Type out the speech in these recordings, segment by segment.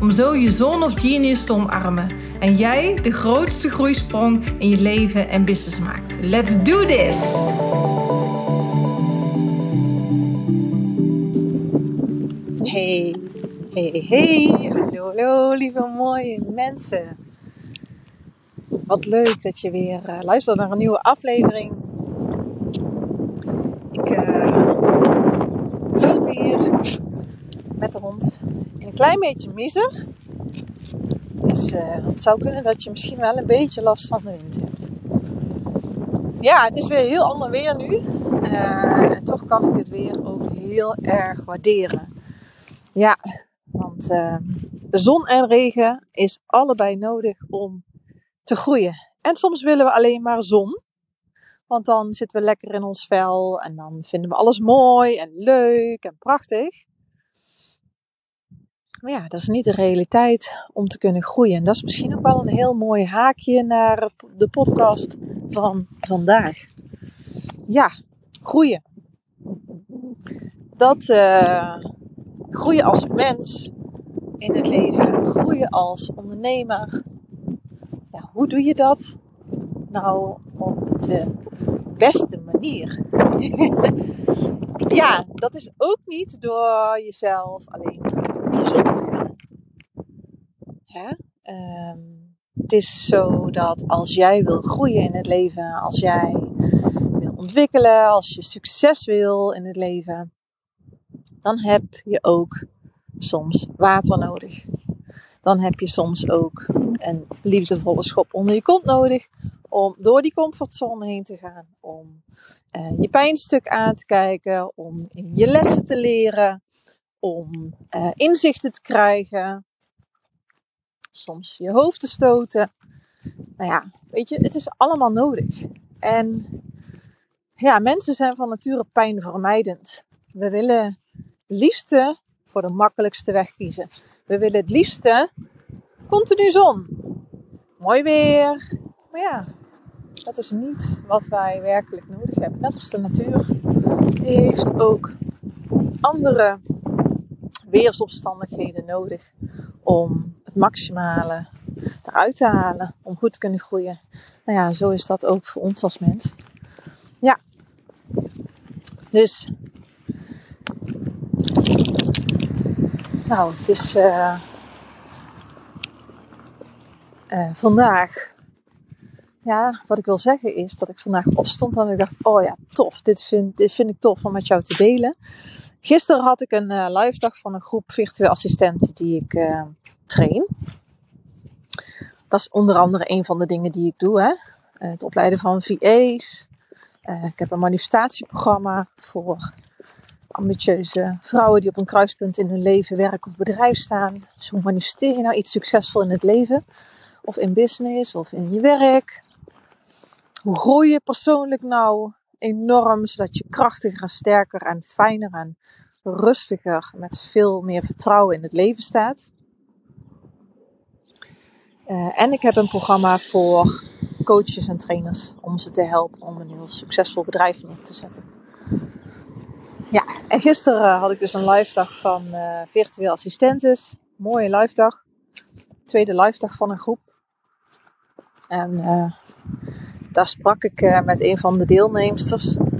om zo je zone of genius te omarmen en jij de grootste groeisprong in je leven en business maakt. Let's do this! Hey, hey, hey, hallo, hallo, lieve mooie mensen. Wat leuk dat je weer uh, luistert naar een nieuwe aflevering. Ik uh, loop hier met de hond klein beetje miser. Dus uh, het zou kunnen dat je misschien wel een beetje last van de wind hebt. Ja, het is weer heel ander weer nu. Uh, en toch kan ik dit weer ook heel erg waarderen. Ja, want uh, zon en regen is allebei nodig om te groeien. En soms willen we alleen maar zon. Want dan zitten we lekker in ons vel en dan vinden we alles mooi en leuk en prachtig. Maar ja, dat is niet de realiteit om te kunnen groeien. En dat is misschien ook wel een heel mooi haakje naar de podcast van vandaag. Ja, groeien. Dat uh, groeien als mens in het leven, groeien als ondernemer. Ja, hoe doe je dat? Nou, op de beste manier. ja, dat is ook niet door jezelf alleen Um, het is zo dat als jij wil groeien in het leven, als jij wil ontwikkelen, als je succes wil in het leven, dan heb je ook soms water nodig. Dan heb je soms ook een liefdevolle schop onder je kont nodig om door die comfortzone heen te gaan, om uh, je pijnstuk aan te kijken, om in je lessen te leren, om uh, inzichten te krijgen, soms je hoofd te stoten. Nou ja, weet je, het is allemaal nodig. En ja, mensen zijn van nature pijnvermijdend. We willen liefste voor de makkelijkste weg kiezen. We willen het liefste continu zon. Mooi weer. Maar ja, dat is niet wat wij werkelijk nodig hebben. Net als de natuur. Die heeft ook andere weersomstandigheden nodig om het maximale eruit te halen, om goed te kunnen groeien. Nou ja, zo is dat ook voor ons als mens. Ja. Dus. Nou, het is uh, uh, vandaag. Ja, wat ik wil zeggen is dat ik vandaag opstond en ik dacht: Oh ja, tof. Dit vind, dit vind ik tof om met jou te delen. Gisteren had ik een uh, live dag van een groep virtueel assistenten die ik uh, train. Dat is onder andere een van de dingen die ik doe. Hè? Uh, het opleiden van VA's. ik heb een manifestatieprogramma voor ambitieuze vrouwen die op een kruispunt in hun leven, werk of bedrijf staan. Dus hoe manifesteer je nou iets succesvol in het leven? Of in business of in je werk? Hoe groei je persoonlijk nou enorm, zodat je krachtiger, sterker en fijner en rustiger met veel meer vertrouwen in het leven staat. Uh, en ik heb een programma voor coaches en trainers om ze te helpen om een heel succesvol bedrijf neer te zetten. Ja, en gisteren had ik dus een live dag van uh, virtueel assistentes. Mooie live dag. Tweede live dag van een groep. En daar sprak ik uh, met een van de deelnemsters. Um,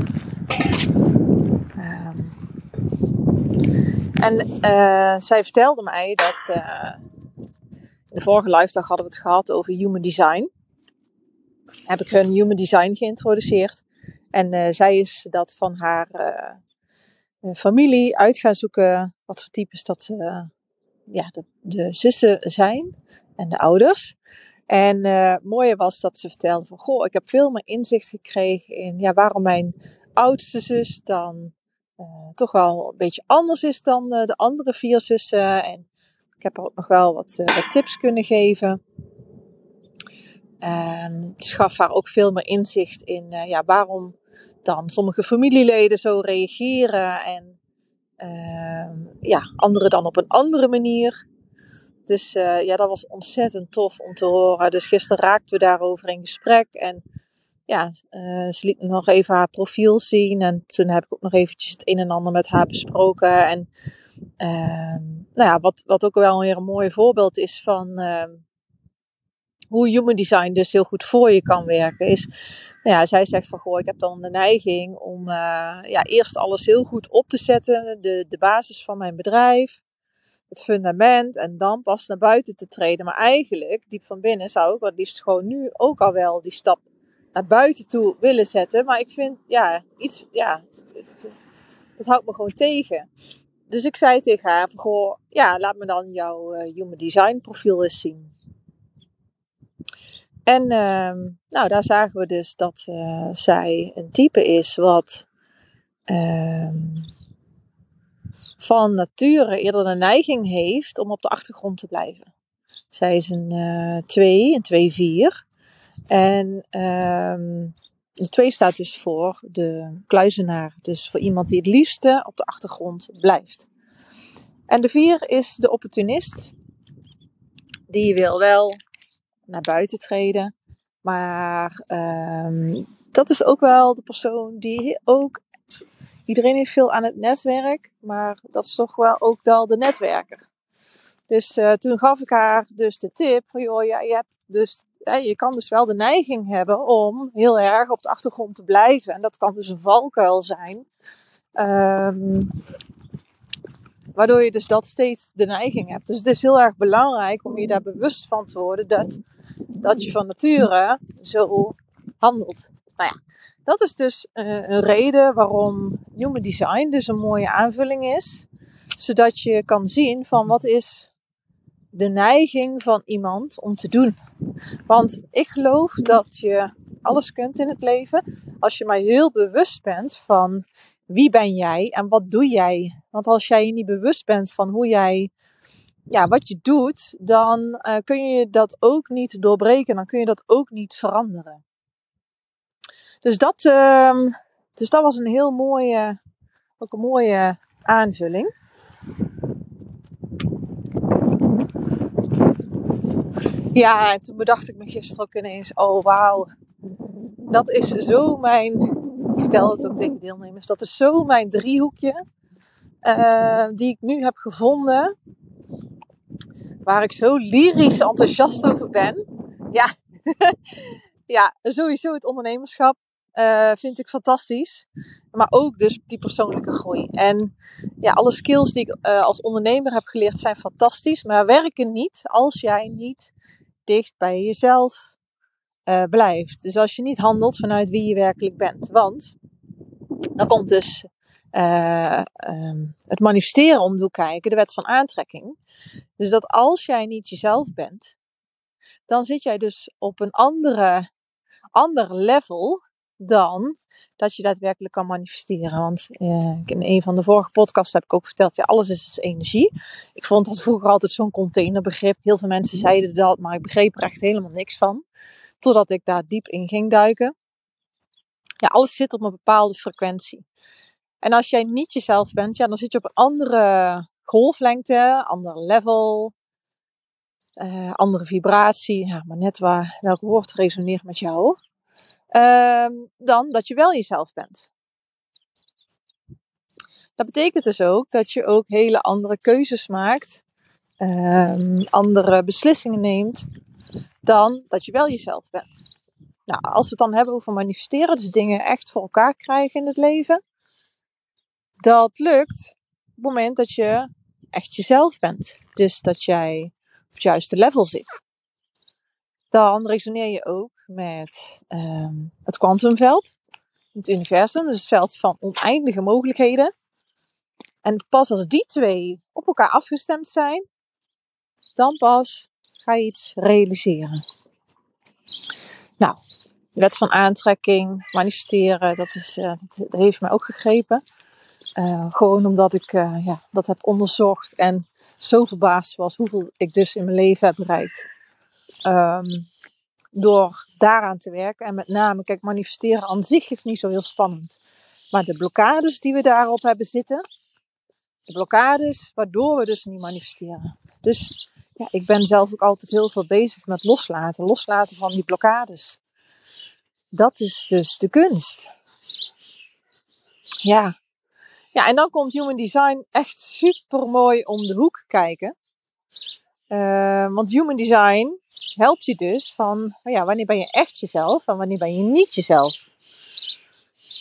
en uh, zij vertelde mij dat uh, in de vorige live dag hadden we het gehad over human design. Heb ik hun human design geïntroduceerd. En zij is dat van haar familie uit gaan zoeken wat voor types dat ja, de, de zussen zijn en de ouders. En uh, mooie was dat ze vertelde van, goh, ik heb veel meer inzicht gekregen in ja, waarom mijn oudste zus dan uh, toch wel een beetje anders is dan uh, de andere vier zussen. En Ik heb er ook nog wel wat, tips kunnen geven. En het gaf haar ook veel meer inzicht in ja, waarom dan sommige familieleden zo reageren en ja, anderen dan op een andere manier. Dus uh, ja, dat was ontzettend tof om te horen. Dus gisteren raakten we daarover in gesprek. En ja, uh, ze liet me nog even haar profiel zien. En toen heb ik ook nog eventjes het een en ander met haar besproken. En uh, nou ja, wat, wat ook wel weer een mooi voorbeeld is van ehm, hoe human design dus heel goed voor je kan werken. Is, nou ja, zij zegt van, goh, ik heb dan de neiging om uh, ja, eerst alles heel goed op te zetten. De, de basis van mijn bedrijf het fundament en dan pas naar buiten te treden. Maar eigenlijk, diep van binnen, zou ik wat liefst gewoon nu ook al wel die stap naar buiten toe willen zetten. Maar ik vind, ja, iets, ja, het, houdt me gewoon tegen. Dus ik zei tegen haar, goh, ja, laat me dan jouw uh, human design profiel eens zien. En uh, nou, daar zagen we dus dat uh, zij een type is wat uh, van nature eerder de neiging heeft om op de achtergrond te blijven. Zij is een 2, uh, een 2-4. En um, de 2 staat dus voor de kluizenaar. Dus voor iemand die het liefste op de achtergrond blijft. En de 4 is de opportunist. Die wil wel naar buiten treden. Maar um, dat is ook wel de persoon die ook Iedereen heeft veel aan het netwerk, maar dat is toch wel ook wel de netwerker. Dus uh, toen gaf ik haar dus de tip van joh, ja, je, hebt dus, je kan dus wel de neiging hebben om heel erg op de achtergrond te blijven. En dat kan dus een valkuil zijn. Um, waardoor je dus dat steeds de neiging hebt. Dus het is heel erg belangrijk om je daar bewust van te worden dat, dat je van nature zo handelt. Nou ja, dat is dus uh, een reden waarom Human Design dus een mooie aanvulling is. Zodat je kan zien van wat is de neiging van iemand om te doen. Want ik geloof dat je alles kunt in het leven als je maar heel bewust bent van wie ben jij en wat doe jij. Want als jij je niet bewust bent van hoe jij, ja, wat je doet, dan uh, kun je dat ook niet doorbreken. Dan kun je dat ook niet veranderen. Dus dat, uh, dus dat was een heel mooie, ook een mooie aanvulling. Ja, en toen bedacht ik me gisteren ook ineens, oh wauw, dat is zo mijn, ik vertel het ook tegen deelnemers, dat is zo mijn driehoekje uh, die ik nu heb gevonden, waar ik zo lyrisch enthousiast over ben. Ja, ja, sowieso het ondernemerschap. Uh, vind ik fantastisch. Maar ook dus die persoonlijke groei. En ja, alle skills die ik uh, als ondernemer heb geleerd zijn fantastisch. Maar werken niet als jij niet dicht bij jezelf uh, blijft. Dus als je niet handelt vanuit wie je werkelijk bent. Want dan komt dus um, het manifesteren om hoek kijken. De wet van aantrekking. Dus dat als jij niet jezelf bent. Dan zit jij dus op een andere, ander level dan dat je daadwerkelijk kan manifesteren. Want uh, in een van de vorige podcasts heb ik ook verteld, ja, alles is dus energie. Ik vond dat vroeger altijd zo'n containerbegrip. Heel veel mensen zeiden dat, maar ik begreep er echt helemaal niks van. Totdat ik daar diep in ging duiken. Ja, alles zit op een bepaalde frequentie. En als jij niet jezelf bent, ja, dan zit je op een andere golflengte, ander level, uh, andere vibratie. Ja, maar net waar welk woord resoneert met jou. Um, dan dat je wel jezelf bent. Dat betekent dus ook dat je ook hele andere keuzes maakt, um, andere beslissingen neemt, dan dat je wel jezelf bent. Nou, als we het dan hebben over manifesteren, dus dingen echt voor elkaar krijgen in het leven, dat lukt op het moment dat je echt jezelf bent. Dus dat jij op het juiste level zit dan resoneer je ook met um, het kwantumveld, het universum, dus het veld van oneindige mogelijkheden. En pas als die twee op elkaar afgestemd zijn, dan pas ga je iets realiseren. Nou, de wet van aantrekking, manifesteren, dat, is, uh, dat, heeft mij ook gegrepen. Uh, gewoon omdat ik uh, ja, dat heb onderzocht en zo verbaasd was hoeveel ik dus in mijn leven heb bereikt. Ehm, door daaraan te werken. En met name, kijk, manifesteren aan zich is niet zo heel spannend. Maar de blokkades die we daarop hebben zitten, de blokkades waardoor we dus niet manifesteren. Dus ja, ik ben zelf ook altijd heel veel bezig met loslaten. Loslaten van die blokkades. Dat is dus de kunst. Ja. Ja, en dan komt Human Design echt super mooi om de hoek kijken. Uh, want Human Design helpt je dus van, oh ja, wanneer ben je echt jezelf en wanneer ben je niet jezelf.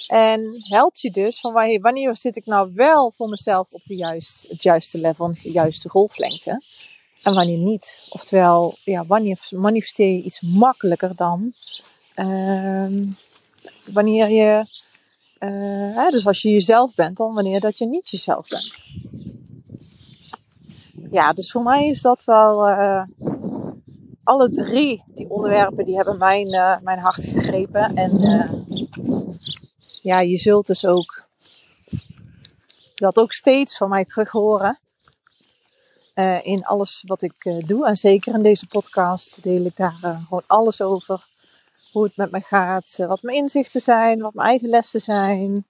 En helpt je dus van wanneer, zit ik nou wel voor mezelf op de juist, het juiste level, de juiste golflengte. En wanneer niet. Oftewel, ja, wanneer manifesteer je iets makkelijker dan uh, wanneer je, uh, dus als je jezelf bent, dan wanneer dat je niet jezelf bent. Ja, dus voor mij is dat wel, uh, alle drie die onderwerpen, die hebben mijn, uh, mijn hart gegrepen. En ja, je zult dus ook dat ook steeds van mij terug horen. In alles wat ik doe. En zeker in deze podcast deel ik daar gewoon alles over. Hoe het met me gaat, wat mijn inzichten zijn, wat mijn eigen lessen zijn.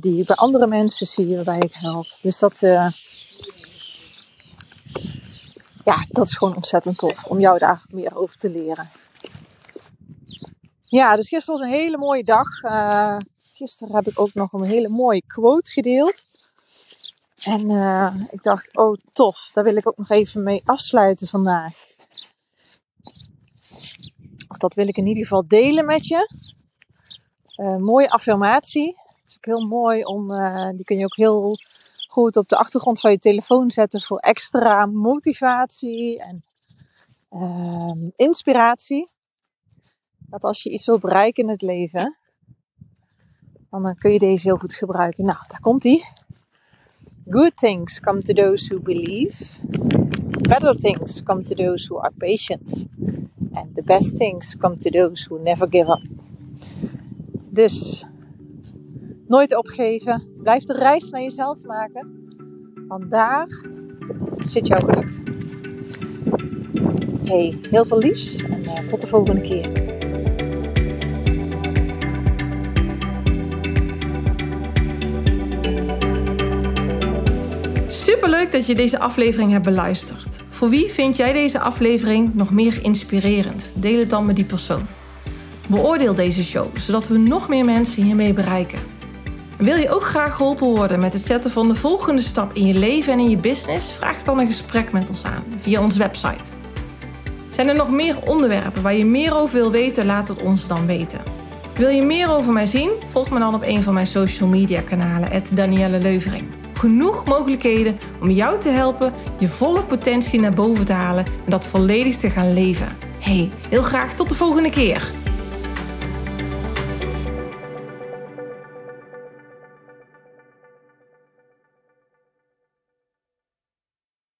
die ik bij andere mensen zie, waarbij ik help. Dus dat, ja, dat is gewoon ontzettend tof om jou daar meer over te leren. Ja, dus gisteren was een hele mooie dag. gisteren heb ik ook nog een hele mooie quote gedeeld. En uh, ik dacht, oh tof, daar wil ik ook nog even mee afsluiten vandaag. Of dat wil ik in ieder geval delen met je. Uh, mooie affirmatie. Dat is ook heel mooi om, uh, die kun je ook heel goed op de achtergrond van je telefoon zetten voor extra motivatie en ehm, inspiratie. Dat als je iets wil bereiken in het leven, dan kun je deze heel goed gebruiken. Nou, daar komt ie. Good things come to those who believe. Better things come to those who are patient. And the best things come to those who never give up. Dus nooit opgeven. Blijf de reis naar jezelf maken. Want daar zit jouw geluk. Hey, heel veel liefs en uh, tot de volgende keer. Superleuk dat je deze aflevering hebt beluisterd. Voor wie vind jij deze aflevering nog meer inspirerend? Deel het dan met die persoon. Beoordeel deze show, zodat we nog meer mensen hiermee bereiken. Wil je ook graag geholpen worden met het zetten van de volgende stap in je leven en in je business? Vraag dan een gesprek met ons aan via onze website. Zijn er nog meer onderwerpen waar je meer over wil weten? Laat het ons dan weten. Wil je meer over mij zien? Volg me dan op een van mijn social media kanalen, Danielle Leuvering genoeg mogelijkheden om jou te helpen je volle potentie naar boven te halen en dat volledig te gaan leven. Hey, heel graag tot de volgende keer.